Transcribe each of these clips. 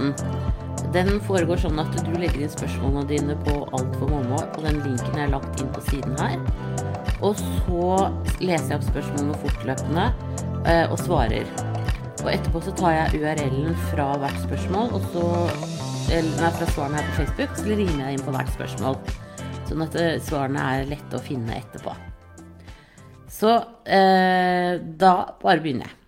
podkasten. Den foregår sånn at du legger inn spørsmålene dine på Alt for mamma på den linken har lagt inn på siden her. Og så leser jeg opp spørsmålene fortløpende eh, og svarer. Og etterpå så tar jeg URL-en fra hvert spørsmål, og så eller, nei, fra svarene her på Facebook, så rimer jeg inn på hvert spørsmål. Sånn at eh, svarene er lette å finne etterpå. Så eh, da bare begynner jeg.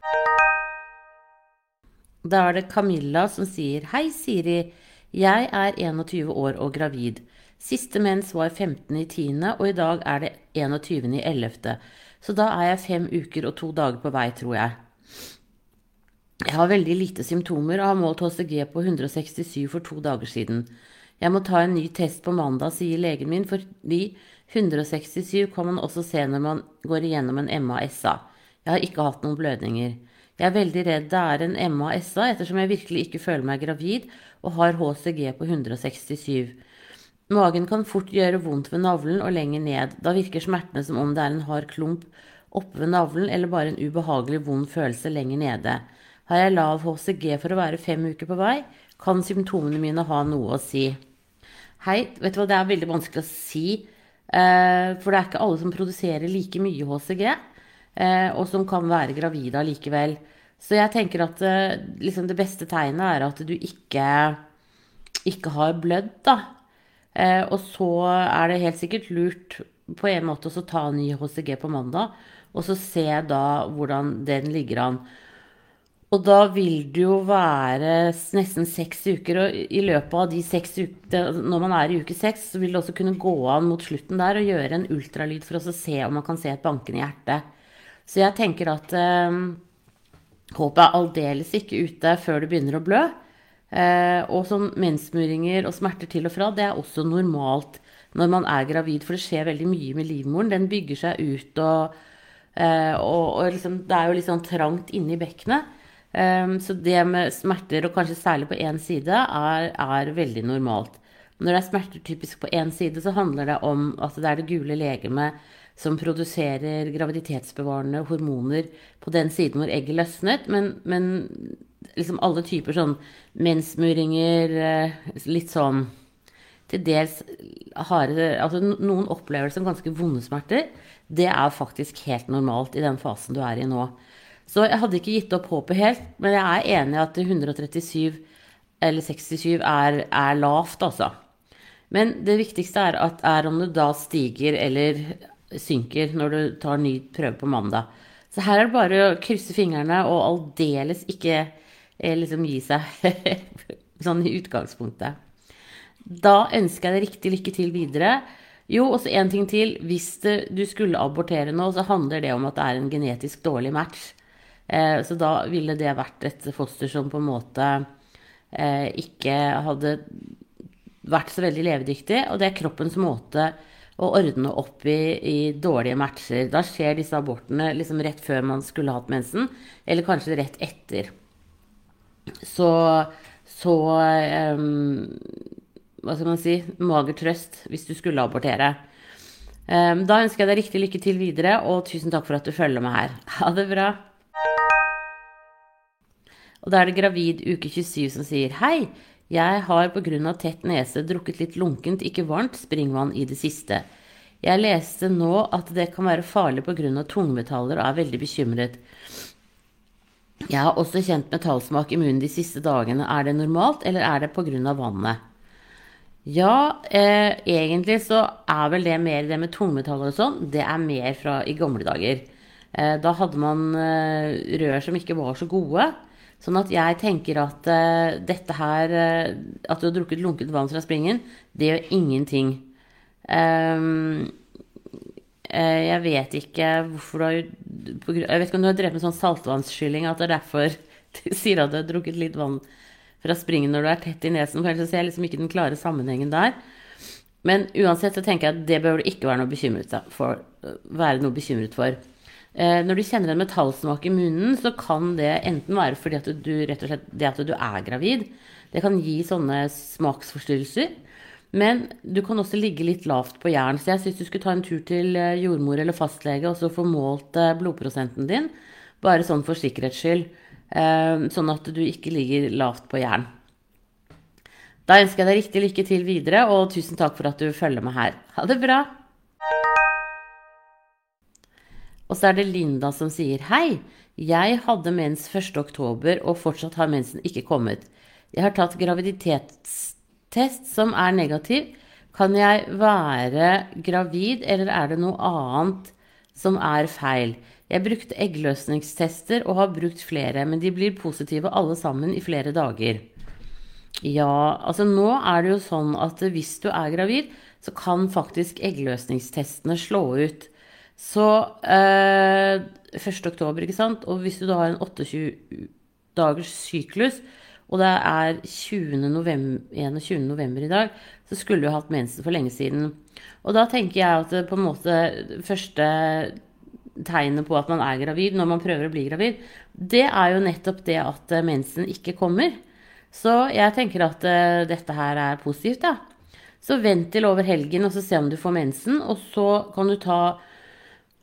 Da er det Camilla som sier Hei, Siri. Jeg er 21 år og gravid. Siste mens var 15. i 10., og i dag er det 21. i 11. Så da er jeg fem uker og to dager på vei, tror jeg. Jeg har veldig lite symptomer og har målt HCG på 167 for to dager siden. Jeg må ta en ny test på mandag, sier legen min, fordi 167 kan man også se når man går igjennom en MA-SA. Jeg har ikke hatt noen blødninger. Jeg er veldig redd det er en MA-SA, ettersom jeg virkelig ikke føler meg gravid og har HCG på 167. Magen kan fort gjøre vondt ved navlen og lenger ned. Da virker smertene som om det er en hard klump oppe ved navlen eller bare en ubehagelig vond følelse lenger nede. Har jeg lav HCG for å være fem uker på vei, kan symptomene mine ha noe å si. Hei, vet du hva, det er veldig vanskelig å si, eh, for det er ikke alle som produserer like mye HCG, og som kan være gravide allikevel. Så jeg tenker at eh, liksom det beste tegnet er at du ikke, ikke har blødd, da. Og så er det helt sikkert lurt på en måte å ta ny HCG på mandag, og så se da hvordan den ligger an. Og da vil det jo være nesten seks uker. Og i løpet av de seks ukene, når man er i uke seks, så vil det også kunne gå an mot slutten der og gjøre en ultralyd for å se om man kan se et bankende hjerte. Så jeg tenker at eh, håpet er aldeles ikke ute før det begynner å blø. Eh, og sånn mensmuringer og smerter til og fra, det er også normalt når man er gravid, for det skjer veldig mye med livmoren. Den bygger seg ut, og, eh, og, og liksom, det er jo litt sånn trangt inni bekkenet. Um, så det med smerter, og kanskje særlig på én side, er, er, veldig normalt. Når det er smerter typisk på én side, så handler det om at det er det gule legemet som produserer graviditetsbevarende hormoner på den siden hvor egget løsnet. Men, men liksom alle typer sånn mensmuringer, eh, litt sånn til dels harde Altså noen opplever det som ganske vonde smerter. Det er faktisk helt normalt i den fasen du er i nå. Så jeg hadde ikke gitt opp håpet helt, men jeg er enig i at 137 eller 67 er, er, lavt, altså. Men det viktigste er, at, er om det da stiger eller synker når du tar ny prøve på mandag. Så her er det bare å krysse fingrene og aldeles ikke eh, liksom gi seg sånn i utgangspunktet. Da ønsker jeg deg riktig lykke til videre. Jo, og så én ting til. Hvis det, du skulle abortere nå, så handler det om at det er en genetisk dårlig match. Eh, så da ville det vært et foster som på en måte eh, ikke hadde vært så veldig levedyktig. Og det er kroppens måte å ordne opp i, i dårlige matcher. Da skjer disse abortene liksom rett før man skulle hatt mensen, eller kanskje rett etter. Så, så um, Hva skal man si? Mager trøst hvis du skulle abortere. Um, da ønsker jeg deg riktig lykke til videre, og tusen takk for at du følger med her. Ha det bra. Og da er det gravid uke 27 som sier hei. Jeg har pga. tett nese drukket litt lunkent, ikke varmt, springvann i det siste. Jeg leste nå at det kan være farlig pga. tungmetaller og er veldig bekymret. Jeg har også kjent metallsmak i munnen de siste dagene. Er det normalt, eller er det pga. vannet? Ja, eh, egentlig så er vel det mer det med tungmetaller og sånn. Det er mer fra i gamle dager. Eh, da hadde man eh, rør som ikke var så gode. Sånn at jeg tenker at uh, dette her uh, At du har drukket lunkent vann fra springen, det gjør ingenting. Um, uh, jeg vet ikke hvorfor du har Jeg vet ikke om du har drevet med sånn saltvannsskylling, at det er derfor du sier at du har drukket litt vann fra springen når du er tett i nesen. For ellers ser jeg liksom ikke den klare sammenhengen der. Men uansett så tenker jeg at det bør du ikke være noe bekymret for. Være noe bekymret for. Eh, når du kjenner en metallsmak i munnen, så kan det enten være fordi at du rett og slett det at du er gravid. Det kan gi sånne smaksforstyrrelser. Men du kan også ligge litt lavt på jern. Så jeg syns du skulle ta en tur til eh, jordmor eller fastlege og så få målt eh, blodprosenten din. Bare sånn for sikkerhets skyld. Sånn at du ikke ligger lavt på jern. Da ønsker jeg deg riktig lykke til videre, og tusen takk for at du følger med her. Ha det bra! Og så er det Linda som sier hei. Jeg hadde mens 1. oktober, og fortsatt har mensen ikke kommet. Jeg har tatt graviditetstest som er negativ. Kan jeg være gravid, eller er det noe annet som er feil? Jeg brukte eggløsningstester og har brukt flere, men de blir positive alle sammen i flere dager. Ja, altså nå er det jo sånn at hvis du er gravid, så kan faktisk eggløsningstestene slå ut. Så eh, 1. oktober, ikke sant, og hvis du da har en 28 dagers syklus, og det er 20. November, 21. november i dag, så skulle du hatt mensen for lenge siden. Og da tenker jeg at det på en måte første tegnet på at man er gravid når man prøver å bli gravid, det er jo nettopp det at mensen ikke kommer. Så jeg tenker at uh, dette her er positivt, ja. Så vent til over helgen og så se om du får mensen, og så kan du ta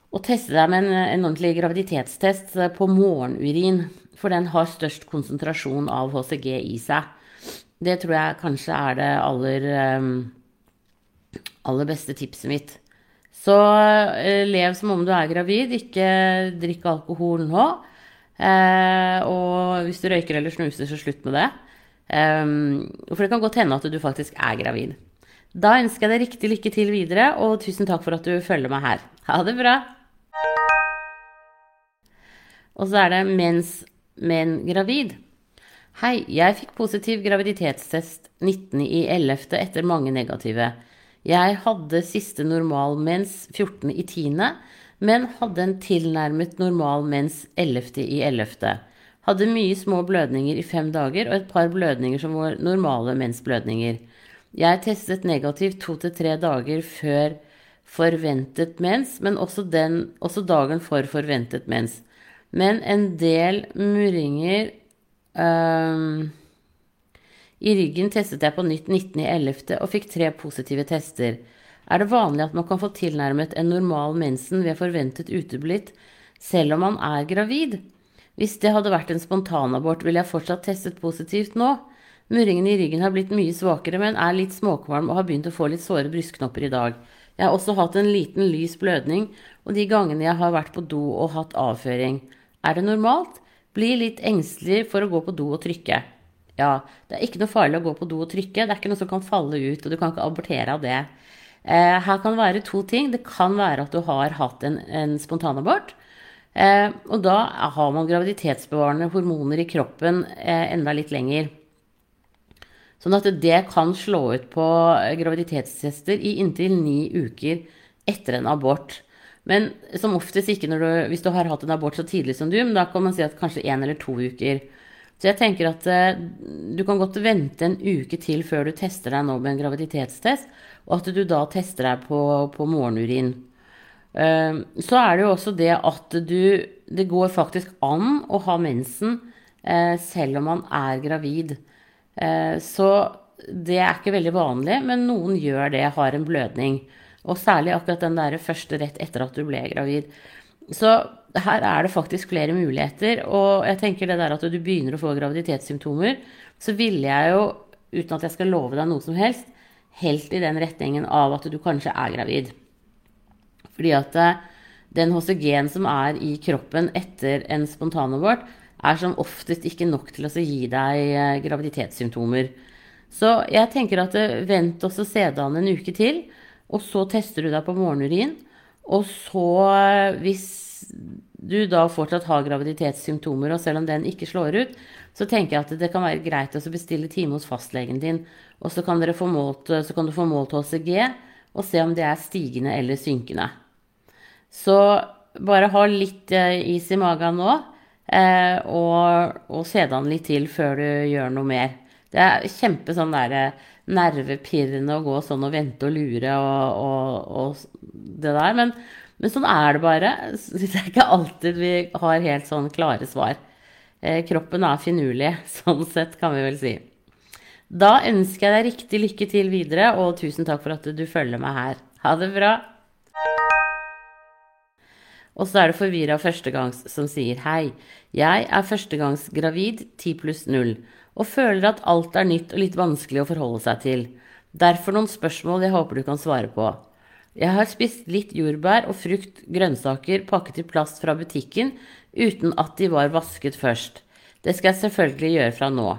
og teste deg med en, en ordentlig graviditetstest på morgenurin. For den har størst konsentrasjon av HCG i seg. Det tror jeg kanskje er det aller, um, aller beste tipset mitt. Så lev som om du er gravid. Ikke drikk alkohol nå. Og hvis du røyker eller snuser, så slutt med det. For det kan godt hende at du faktisk er gravid. Da ønsker jeg deg riktig lykke til videre, og tusen takk for at du følger meg her. Ha det bra! Og så er det mens men gravid. Hei, jeg fikk positiv graviditetstest 19.11. etter mange negative. Jeg hadde siste normal mens 14.10., men hadde en tilnærmet normal mens 11.11. Hadde mye små blødninger i fem dager og et par blødninger som var normale mensblødninger. Jeg testet negativt to til tre dager før forventet mens, men også, den, også dagen for forventet mens. Men en del murringer um, I ryggen testet jeg på nytt 19.11. og fikk tre positive tester. Er det vanlig at man kan få tilnærmet en normal mensen ved forventet uteblitt selv om man er gravid? Hvis det hadde vært en spontanabort, ville jeg fortsatt testet positivt nå. Murringene i ryggen har blitt mye svakere, men er litt småkvalm og har begynt å få litt såre brystknopper i dag. Jeg har også hatt en liten lys blødning, og de gangene jeg har vært på do og hatt avføring. Er det normalt? Bli litt engstelig for å gå på do og trykke. Ja, det er ikke noe farlig å gå på do og trykke. Det er ikke noe som kan falle ut, og du kan ikke abortere av det. Eh, her kan det være to ting. Det kan være at du har hatt en, en spontanabort. Eh, og da har man graviditetsbevarende hormoner i kroppen eh, enda litt lenger. Sånn at det kan slå ut på graviditetstester i inntil ni uker etter en abort. Men som oftest ikke du, hvis du har hatt en abort så tidlig som du, men da kan man si at kanskje én eller to uker. Så jeg tenker at uh, du kan godt vente en uke til før du tester deg nå med en graviditetstest, og at du da tester deg på, på morgenurin. Uh, så er det jo også det at du Det går faktisk an å ha mensen uh, selv om man er gravid. så det er ikke veldig vanlig, men noen gjør det, har en blødning. Og særlig akkurat den der første rett etter at du ble gravid. Så her er det faktisk flere muligheter. Og jeg tenker det der at du begynner å få graviditetssymptomer, så ville jeg jo, uten at jeg skal love deg noe som helst, helt i den retningen av at du kanskje er gravid. Fordi at eh, den HCG-en som er i kroppen etter en spontanabort, er som oftest ikke nok til å gi deg eh, graviditetssymptomer. Så jeg tenker at eh, vent og se det an en uke til. Og så tester du deg på morgenurin. Og så, hvis du da fortsatt har graviditetssymptomer, og selv om den ikke slår ut, så tenker jeg at det kan være greit å bestille time hos fastlegen din. Og så kan, målt, så kan, du få målt HCG og se om det er stigende eller synkende. Så bare ha litt eh, is i magen nå, eh, og, og se an litt til før du gjør noe mer. Det er kjempe sånn derre nervepirrende å gå sånn og vente og lure og, og, og det der. Men, men, sånn er det bare. Det er ikke alltid vi har helt sånn klare svar. Eh, kroppen er finurlig, sånn sett, kan vi vel si. Da ønsker jeg deg riktig lykke til videre, og tusen takk for at du følger meg her. Ha det bra. Og så er det forvirra førstegangs som sier hei. Jeg er førstegangsgravid 10 pluss 0 og føler at alt er nytt og litt vanskelig å forholde seg til. Derfor noen spørsmål jeg håper du kan svare på. Jeg har spist litt jordbær og frukt, grønnsaker pakket i plast fra butikken uten at de var vasket først. Det skal jeg selvfølgelig gjøre fra nå.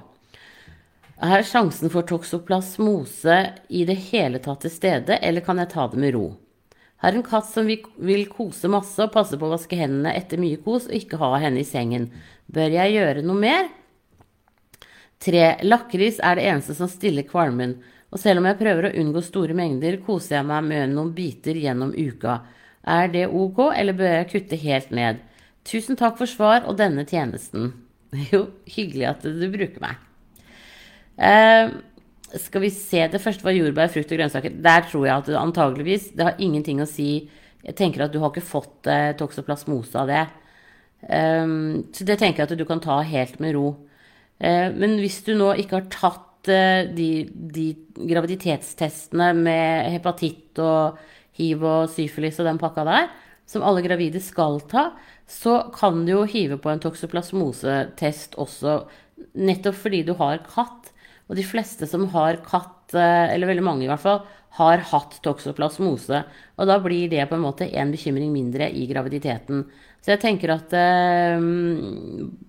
Er sjansen for toksoplasmose i det hele tatt til stede, eller kan jeg ta det med ro? Har en katt som vil kose masse og passe på å vaske hendene etter mye kos og ikke ha henne i sengen. Bør jeg gjøre noe mer? 3. Lakris er det eneste som stiller kvalmen, og selv om jeg prøver å unngå store mengder, koser jeg meg med noen biter gjennom uka. Er det ok, eller bør jeg kutte helt ned? Tusen takk for svar og denne tjenesten. Jo, hyggelig at du bruker meg. Eh, skal vi se, Det første var jordbær, frukt og grønnsaker. Der tror jeg at det antageligvis Det har ingenting å si. Jeg tenker at du har ikke fått eh, toksoplasmose av det. Um, så det tenker jeg at du kan ta helt med ro. Uh, men hvis du nå ikke har tatt uh, de, de, graviditetstestene med hepatitt og hiv og syfilis og den pakka der, som alle gravide skal ta, så kan du jo hive på en toksoplasmosetest også, nettopp fordi du har katt. Og de fleste som har katt, eh, eller veldig mange i hvert fall, har hatt toksoplasmose. Og da blir det på en måte en bekymring mindre i graviditeten. Så jeg tenker at eh,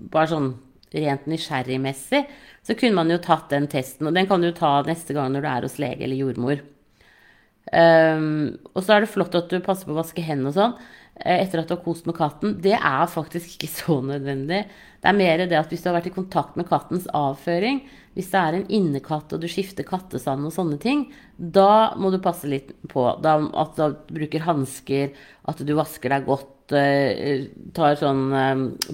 bare sånn rent nysgjerrigmessig så kunne man jo tatt den testen. Og den kan du ta neste gang når du er hos lege eller jordmor. Um, og så er det flott at du passer på å vaske hendene og sånn. Eh, etter at du har kost med katten, det er faktisk ikke så nødvendig. Det er mer det at hvis du har vært i kontakt med kattens avføring, hvis det er en innekatt og du skifter kattesand og sånne ting, da må du passe litt på. Da, at du bruker hansker, at du vasker deg godt, uh, tar sånn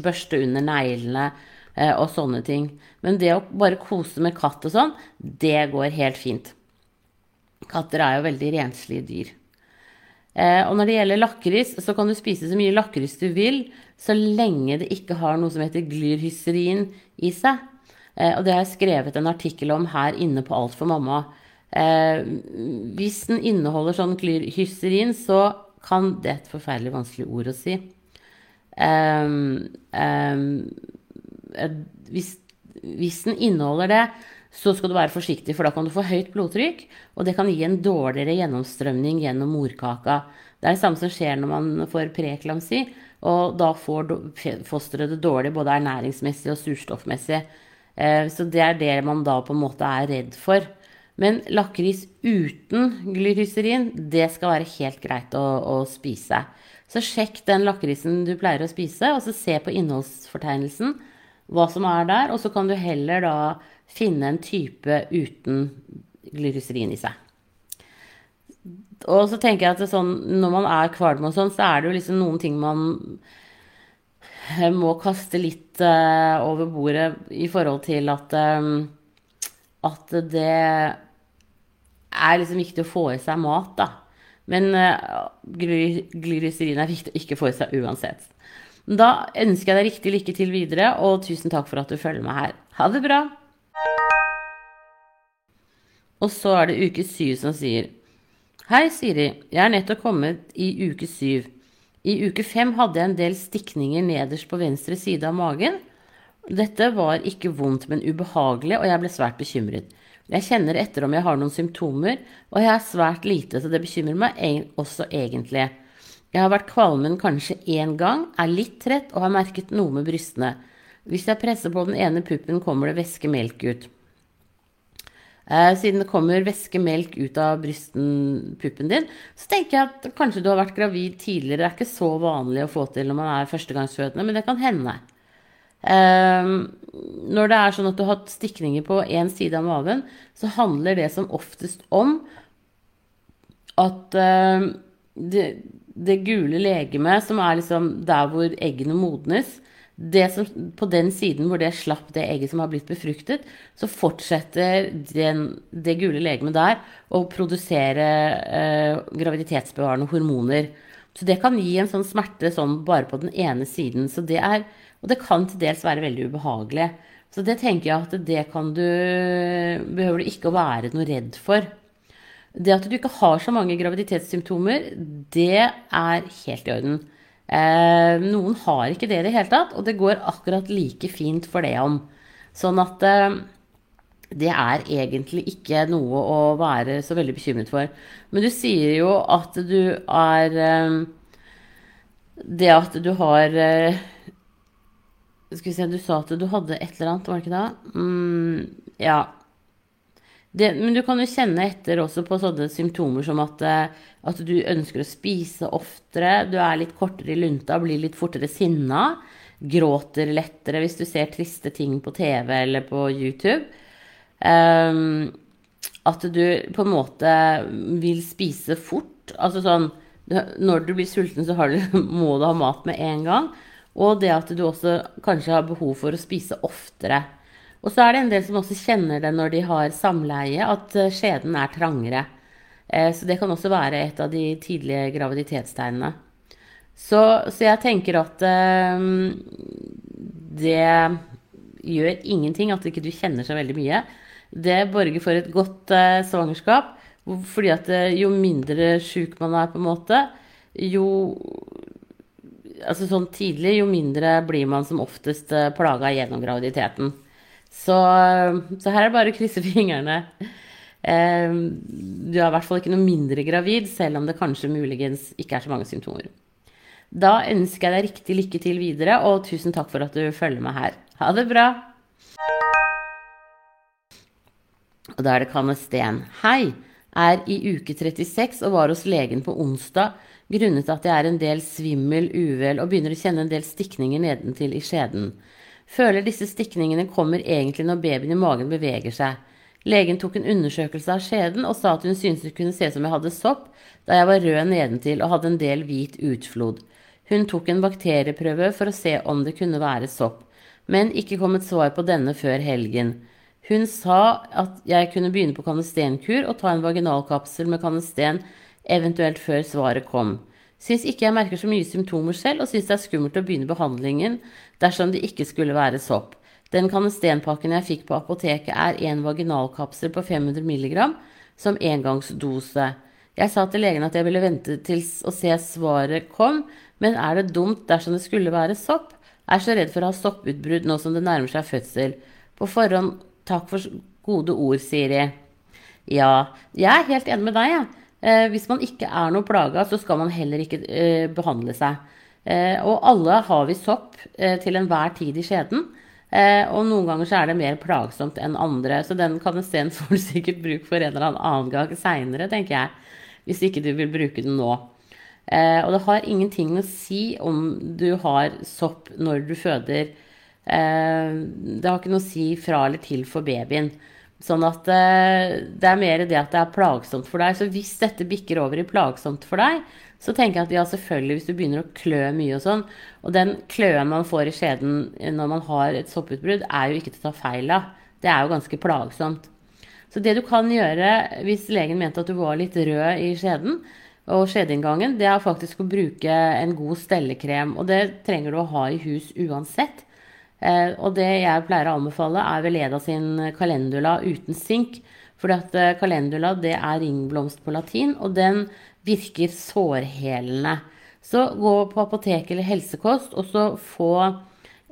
børste under neglene og sånne ting. Men det å bare kose med katt og sånn, det går helt fint. Katter er jo veldig renslige dyr. Eh, og når det gjelder lakris, så kan du spise så mye lakris du vil, så lenge det ikke har noe som heter glyrhysterin i seg. Eh, og det har jeg skrevet en artikkel om her inne på Alt for mamma. Eh, hvis den inneholder sånn glyrhysterin, så kan Det et forferdelig vanskelig ord å si. Hvis, hvis den inneholder det, så skal du være forsiktig, for da kan du få høyt blodtrykk, og det kan gi en dårligere gjennomstrømning gjennom morkaka. Det er det samme som skjer når man får preeklamsi, og da får fosteret det dårlig både ernæringsmessig og surstoffmessig. Eh, så det er det man da på en måte er redd for. Men lakris uten glyryserin, det skal være helt greit å, å spise. Så sjekk den lakrisen du pleier å spise, og så se på innholdsfortegnelsen hva som er der, og så kan du heller da finne en type uten glyserin i seg. Og så tenker jeg at sånn, når man er kvalm og sånn, så er det jo liksom noen ting man eh, må kaste litt uh, over bordet i forhold til at um, at det er liksom viktig å få i seg mat, da. Men uh, glyserin er viktig å ikke få i seg uansett. Da ønsker jeg deg riktig lykke til videre, og tusen takk for at du følger meg her. Ha det bra! Og så er det uke syv som sier Hei, Siri. Jeg er nettopp kommet i uke syv. I uke fem hadde jeg en del stikninger nederst på venstre side av magen. Dette var ikke vondt, men ubehagelig, og jeg ble svært bekymret. Jeg kjenner etter om jeg har noen symptomer, og jeg er svært lite, så det bekymrer meg også egentlig. Jeg har vært kvalmen kanskje én gang, er litt trett og har merket noe med brystene. Hvis jeg presser på den ene puppen, kommer det væske melk ut. Eh, siden det kommer væske melk ut av brystpuppen din, så tenker jeg at kanskje du har vært gravid tidligere. Det er ikke så vanlig å få til når man er førstegangsfødende, men det kan hende. Eh, når det er sånn at du har hatt stikninger på én side av maven, så handler det som oftest om at eh, det, det gule legemet, som er liksom der hvor eggene modnes, som, på den siden hvor det slapp det egget som har blitt befruktet, så fortsetter den, det gule legemet der å produsere eh, graviditetsbevarende hormoner. Så det kan gi en sånn smerte sånn bare på den ene siden. Det er, og det kan til dels være veldig ubehagelig. Så det tenker jeg at det kan du Behøver du ikke å være noe redd for. Det at du ikke har så mange graviditetssymptomer, det er helt i orden. Eh, noen har ikke det i det hele tatt, og det går akkurat like fint for det om. Sånn at eh, det er egentlig ikke noe å være så veldig bekymret for. Men du sier jo at du er eh, Det at du har eh, Skal vi se, du sa at du hadde et eller annet, var det ikke det? Mm, ja. Det, men du kan jo kjenne etter også på sånne symptomer som at, eh, at du ønsker å spise oftere, du er litt kortere i lunta, blir litt fortere sinna, gråter lettere hvis du ser triste ting på TV eller på YouTube. Um, at du på en måte vil spise fort. Altså sånn Når du blir sulten, så du, må du ha mat med en gang. Og det at du også kanskje har behov for å spise oftere. Og så er det en del som også kjenner det når de har samleie, at eh, skjeden er trangere. Eh, så det kan også være et av de tidlige graviditetstegnene. Så, så jeg tenker at um, det gjør ingenting at ikke du kjenner så veldig mye. Det borger for et godt svangerskap. Fordi at jo mindre sjuk man er, på en måte, jo Altså sånn tidlig, jo mindre blir man som oftest plaga gjennom graviditeten. Så, så, her er det bare å krysse fingrene. Eh, du er i hvert fall ikke noe mindre gravid, selv om det kanskje muligens ikke er så mange symptomer. Da ønsker jeg deg riktig lykke til videre, og tusen takk for at du følger med her. Ha det bra! Og da er det Kanne Sten. Hei! Er i uke 36 og var hos legen på onsdag grunnet at jeg er en del svimmel, uvel og begynner å kjenne en del stikninger nedentil i skjeden. Føler disse stikningene kommer egentlig når babyen i magen beveger seg. Legen tok en undersøkelse av skjeden og sa at hun syntes det kunne se ut som jeg hadde sopp, da jeg var rød nedentil og hadde en del hvit utflod. Hun tok en bakterieprøve for å se om det kunne være sopp, men ikke kom et svar på denne før helgen. Hun sa at jeg kunne begynne på kanestenkur og ta en vaginalkapsel med kanesten eventuelt før svaret kom. Syns ikke jeg merker så mye symptomer selv, og syns det er skummelt å begynne behandlingen dersom det ikke skulle være sopp. Den kanestenpakken jeg fikk på apoteket, er en vaginalkapsel på 500 mg som engangsdose. Jeg sa til legen at jeg ville vente til å se svaret kom, men er det dumt dersom det skulle være sopp? Jeg er så redd for å ha sopputbrudd nå som det nærmer seg fødsel. På forhånd Takk for gode ord, Siri. Ja, jeg er helt enig med deg, jeg. Ja. Eh, hvis man ikke er noe plaga, så skal man heller ikke eh, behandle seg. Eh, og alle har vi sopp til enhver tid i skjeden. Og noen ganger så er det mer plagsomt enn andre. Så den kan kanesten får du sikkert bruk for en eller annen gang seinere, tenker jeg. Hvis ikke du vil bruke den nå. Og det har ingenting å si om du har sopp når du føder det har ikke noe å si fra eller til for babyen. Sånn at eh, det er mer det at det er plagsomt for deg. Så hvis dette bikker over i plagsomt for deg, så tenker jeg at ja, selvfølgelig hvis du begynner å klø mye og sånn Og den kløen man får i skjeden når man har et sopputbrudd, er jo ikke til å ta feil av. Det er jo ganske plagsomt. Så det du kan gjøre hvis legen mente at du var litt rød i skjeden og skjedeinngangen, det er faktisk å bruke en god stellekrem. Og det trenger du å ha i hus uansett. Eh, og det jeg pleier å anbefale, er Veleda sin calendula uten sink. Fordi at eh, calendula det er ringblomst på latin, og den virker sårhelende. Så gå på apotek eller helsekost og så få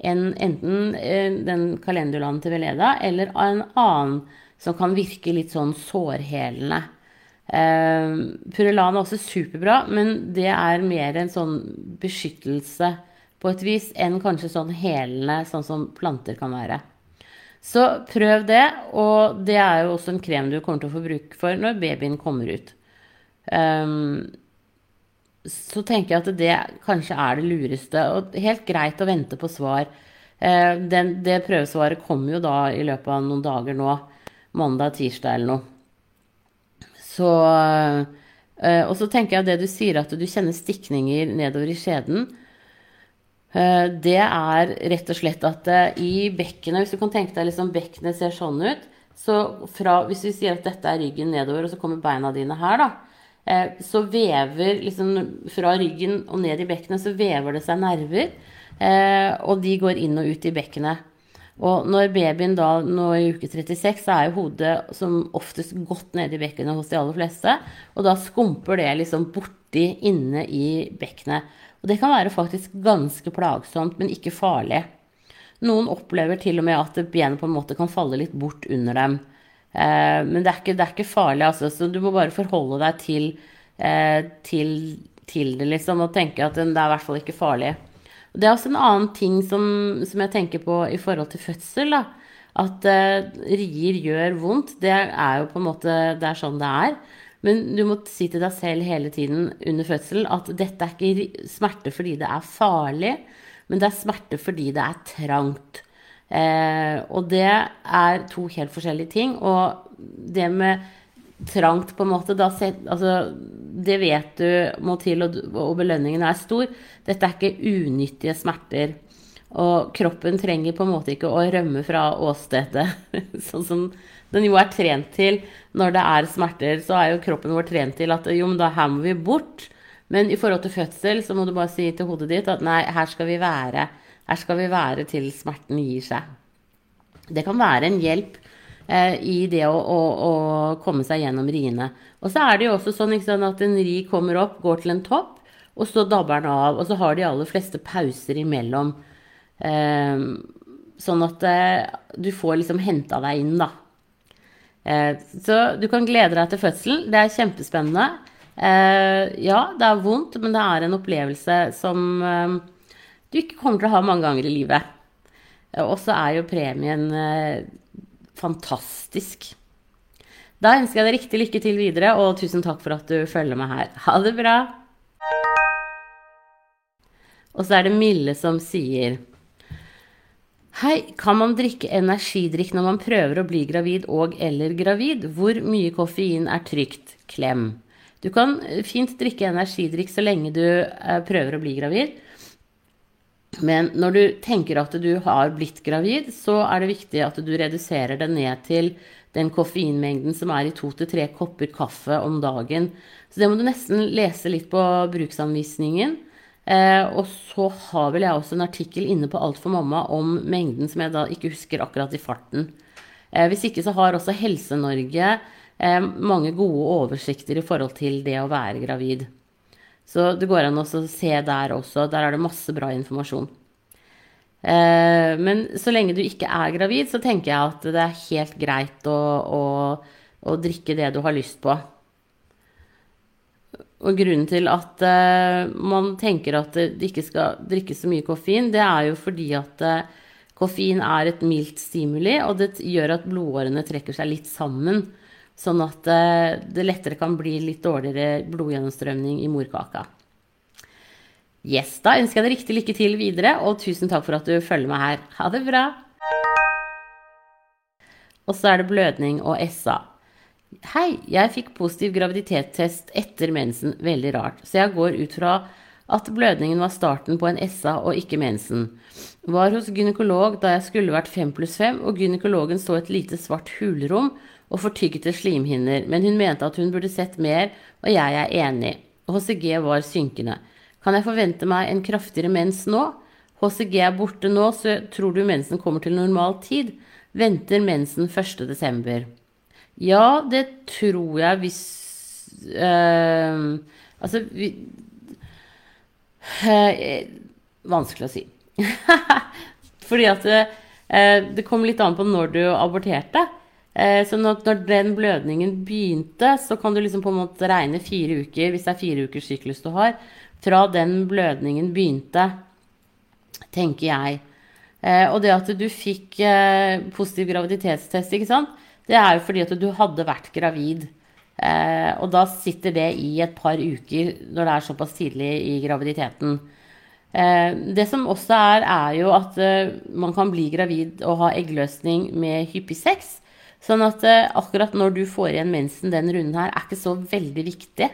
en, enten eh, den calendulaen til Veleda eller en annen som kan virke litt sånn sårhelende. Eh, Purulan er også superbra, men det er mer en sånn beskyttelse på et vis enn kanskje sånn helende, sånn som planter kan være. Så prøv det, og det er jo også en krem du kommer til å få bruk for når babyen kommer ut. Um, så tenker jeg at det kanskje er det lureste, og helt greit å vente på svar. Uh, den, det prøvesvaret kommer jo da i løpet av noen dager nå, mandag, tirsdag eller noe. Så uh, Og så tenker jeg at det du sier at du kjenner stikninger nedover i skjeden, det er rett og slett at eh, i bekkenet Hvis du kan tenke deg liksom bekkenet ser sånn ut så fra, Hvis vi sier at dette er ryggen nedover, og så kommer beina dine her, da, eh, så vever liksom Fra ryggen og ned i bekkenet så vever det seg nerver, og de går inn og ut i bekkenet. Og når babyen da nå i uke 36, så er jo hodet som oftest godt nede i bekkenet hos de aller fleste. Og da skumper det liksom borti inne i bekkenet. Og det kan være faktisk ganske plagsomt, men ikke farlig. Noen opplever til og med at benet på en måte kan falle litt bort under dem. Eh, men det er, ikke, det er ikke farlig, altså. Så du må bare forholde deg til, eh, til, til det, liksom, og tenke at det er i hvert fall ikke farlig. Det er også en annen ting som, som jeg tenker på i forhold til fødsel. da. At eh, rier gjør vondt, det er jo på en måte Det er sånn det er. Men du må si til deg selv hele tiden under fødselen at dette er ikke smerte fordi det er farlig, men det er smerte fordi det er trangt. Eh, og det er to helt forskjellige ting. Og det med trangt, på en måte, da, altså, det vet du må til, og, og belønningen er stor. Dette er ikke unyttige smerter. Og kroppen trenger på en måte ikke å rømme fra åstedet, sånn som den jo er trent til når det er smerter. Så er jo kroppen vår trent til at jo, men da her må vi bort. Men i forhold til fødsel så må du bare si til hodet ditt at nei, her skal vi være. Her skal vi være til smerten gir seg. Det kan være en hjelp eh, i det å, å, å, komme seg gjennom riene. Og så er det jo også sånn sant, at en ri kommer opp, går til en topp, og så dabber den av. Og så har de aller fleste pauser imellom. Eh, sånn at eh, du får liksom henta deg inn, da. Eh, så du kan glede deg til fødselen. Det er kjempespennende. Eh, ja, det er vondt, men det er en opplevelse som eh, du ikke kommer til å ha mange ganger i livet. Og så er jo premien fantastisk. Da ønsker jeg deg riktig lykke til videre, og tusen takk for at du følger meg her. Ha det bra! Og så er det Mille som sier Hei, kan man drikke energidrikk når man prøver å bli gravid og eller gravid? Hvor mye koffein er trygt? Klem. Du kan fint drikke energidrikk så lenge du eh, prøver å bli gravid. Men når du tenker at du har blitt gravid, så er det viktig at du reduserer det ned til den koffeinmengden som er i to til tre kopper kaffe om dagen. Så det må du nesten lese litt på bruksanvisningen. Eh, og så har vel jeg også en artikkel inne på Alt for mamma om mengden som jeg da ikke husker akkurat i farten. Eh, hvis ikke så har også Helse-Norge eh, mange gode oversikter i forhold til det å være gravid. Så det går an å se der også. Der er det masse bra informasjon. Eh, men så lenge du ikke er gravid, så tenker jeg at det er helt greit å, å, å drikke det du har lyst på. Og grunnen til at uh, man tenker at det ikke skal drikkes så mye koffein, det er jo fordi at uh, koffein er et mildt stimuli, og det gjør at blodårene trekker seg litt sammen. Sånn at uh, det lettere kan bli litt dårligere blodgjennomstrømning i morkaka. Yes, da ønsker jeg deg riktig lykke til videre, og tusen takk for at du følger meg her. Ha det bra! Og så er det blødning og SA. Hei, jeg fikk positiv graviditetstest etter mensen. Veldig rart. Så jeg går ut fra at blødningen var starten på en SA og ikke mensen. Var hos gynekolog da jeg skulle vært fem pluss fem, og gynekologen så et lite svart hulrom og fortyggete slimhinner, men hun mente at hun burde sett mer, og jeg er enig. HCG var synkende. Kan jeg forvente meg en kraftigere mens nå? HCG er borte nå, så tror du mensen kommer til normal tid? Venter mensen 1. Ja, det tror jeg hvis uh, Altså vi, uh, Vanskelig å si. Fordi at uh, det kom litt an på når du aborterte. så når, når, den blødningen begynte, så kan du liksom på en måte regne fire uker, hvis det er fire ukers syklus du har, fra den blødningen begynte, tenker jeg. og det at du fikk positiv graviditetstest, ikke sant det er jo fordi at du hadde vært gravid. Eh, og da sitter det i et par uker når det er såpass tidlig i graviditeten. Eh, det som også er, er jo at eh, man kan bli gravid og ha eggløsning med hyppig sex. Sånn at eh, akkurat når du får igjen mensen den runden her, er ikke så veldig viktig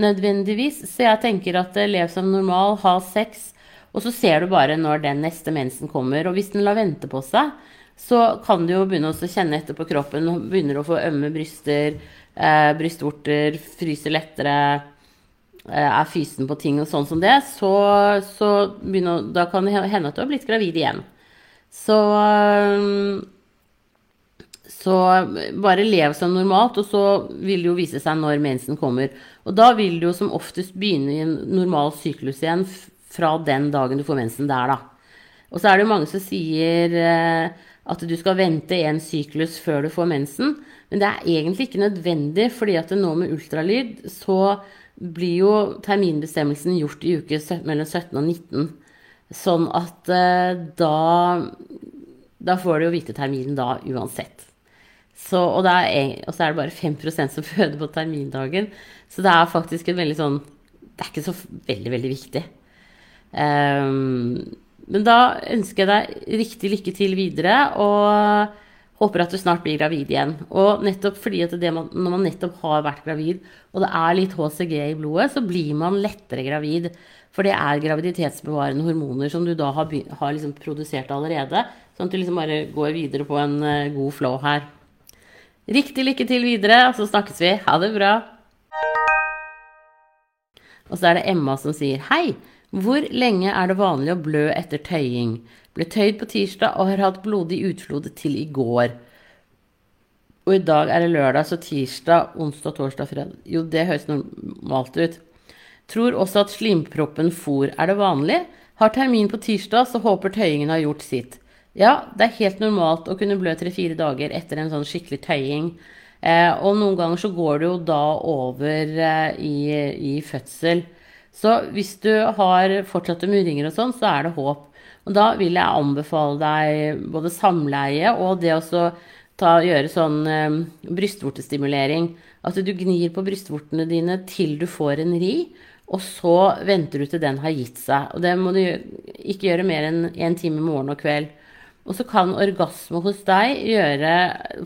nødvendigvis. Så jeg tenker at eh, lev som normal, ha sex, og så ser du bare når den neste mensen kommer. Og hvis den lar vente på seg, så kan du jo begynne å kjenne etter på kroppen. Begynner å få ømme bryster, eh, brystvorter, fryser lettere, eh, er fysen på ting og sånn som det, så, så begynner, da kan det hende at du har blitt gravid igjen. Så eh, så bare lev som normalt, og så vil det jo vise seg når mensen kommer. Og da vil du jo som oftest begynne i en normal syklus igjen fra den dagen du får mensen der, da. Og så er det jo mange som sier eh, at du skal vente en syklus før du får mensen. Men det er egentlig ikke nødvendig, fordi at nå med ultralyd så blir jo terminbestemmelsen gjort i uke mellom 17 og 19. Sånn at eh, da, da får du jo vite terminen da uansett. Så, og, er, og, så er det bare 5% som føder på termindagen. Så det er faktisk en veldig sånn Det er ikke så veldig, veldig viktig. Um, men da ønsker jeg deg riktig lykke til videre, og håper at du snart blir gravid igjen. Og nettopp fordi at man, når man nettopp har vært gravid, og det er litt HCG i blodet, så blir man lettere gravid. For det er graviditetsbevarende hormoner som du da har, har liksom produsert allerede. Sånn at du liksom bare går videre på en uh, god flow her. Riktig lykke til videre, og så snakkes vi. Ha det bra. Og så er det Emma som sier hei. Hvor lenge er det vanlig å blø etter tøying? Ble tøyd på tirsdag og har hatt blodig utflod til i går. Og i dag er det lørdag, så tirsdag, onsdag, torsdag, fredag Jo, det høres normalt ut. Tror også at slimproppen for er det vanlig. Har termin på tirsdag, så håper tøyingen har gjort sitt. Ja, det er helt normalt å kunne blø tre-fire dager etter en sånn skikkelig tøying. Eh, og noen ganger så går det jo da over eh, i, i fødsel. Så hvis du har fortsatte murringer og sånn, så er det håp. Og da vil jeg anbefale deg både samleie og det å gjøre sånn eh, brystvortestimulering. At du gnir på brystvortene dine til du får en ri, og så venter du til den har gitt seg. Og det må du ikke gjøre mer enn én en time morgen og kveld. Og så kan orgasme hos deg gjøre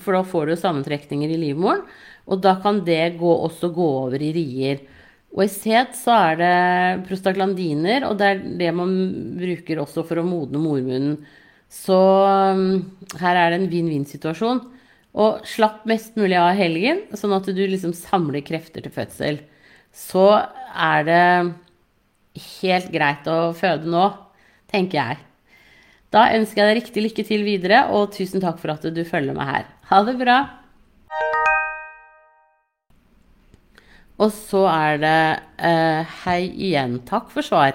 For da får du sammentrekninger i livmoren. Og da kan det gå, også gå over i rier. Og i set så er det prostaglandiner, og det er det man bruker også for å modne mormunnen. Så um, her er det en vinn-vinn-situasjon. Og slapp mest mulig av helgen, sånn at du liksom samler krefter til fødsel. Så er det helt greit å føde nå, tenker jeg. Da ønsker jeg deg riktig lykke til videre, og tusen takk for at du følger meg her. Ha det bra! Og så er det uh, Hei igjen. Takk for svar.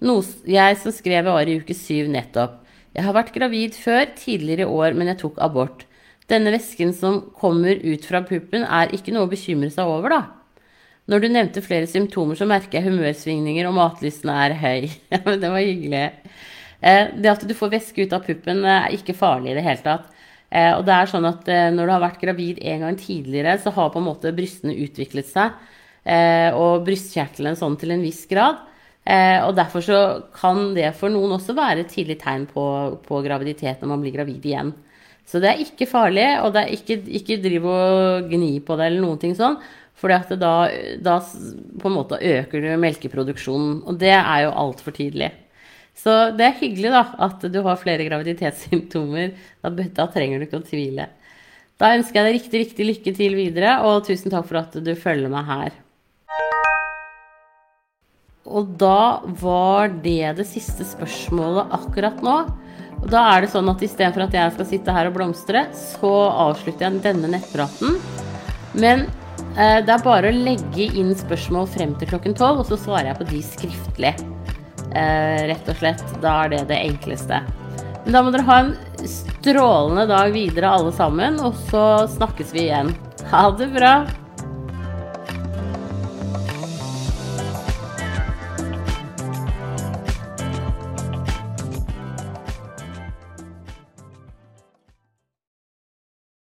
Noe jeg som skrev var i uke syv nettopp. Jeg har vært gravid før, tidligere i år, men jeg tok abort. Denne væsken som kommer ut fra puppen, er ikke noe å bekymre seg over, da. Når du nevnte flere symptomer, så merker jeg humørsvingninger, og matlysten er høy. Det var hyggelig. Eh, det at du får væske ut av puppen, er ikke farlig i det hele tatt. Eh, og det er sånn at eh, når du har vært gravid en gang tidligere, så har på en måte brystene utviklet seg. Eh, og brystkjertelen sånn til en viss grad. Eh, og derfor så kan det for noen også være et tidlig tegn på, på, graviditet når man blir gravid igjen. Så det er ikke farlig, og det er ikke, ikke driv og gni på det eller noen ting sånn. For da, da på en måte øker du melkeproduksjonen, og det er jo altfor tidlig. Så det er hyggelig da, at du har flere graviditetssymptomer. Da, da trenger du ikke å tvile. Da ønsker jeg deg riktig, riktig lykke til videre, og tusen takk for at du følger meg her. Og da var det det siste spørsmålet akkurat nå. Og da er det sånn at istedenfor at jeg skal sitte her og blomstre, så avslutter jeg denne nettpraten. Men eh, det er bare å legge inn spørsmål frem til klokken tolv, og så svarer jeg på de skriftlig. Eh, rett og slett. Da er det det enkleste. Men da må dere ha en strålende dag videre alle sammen, og så snakkes vi igjen. Ha det bra!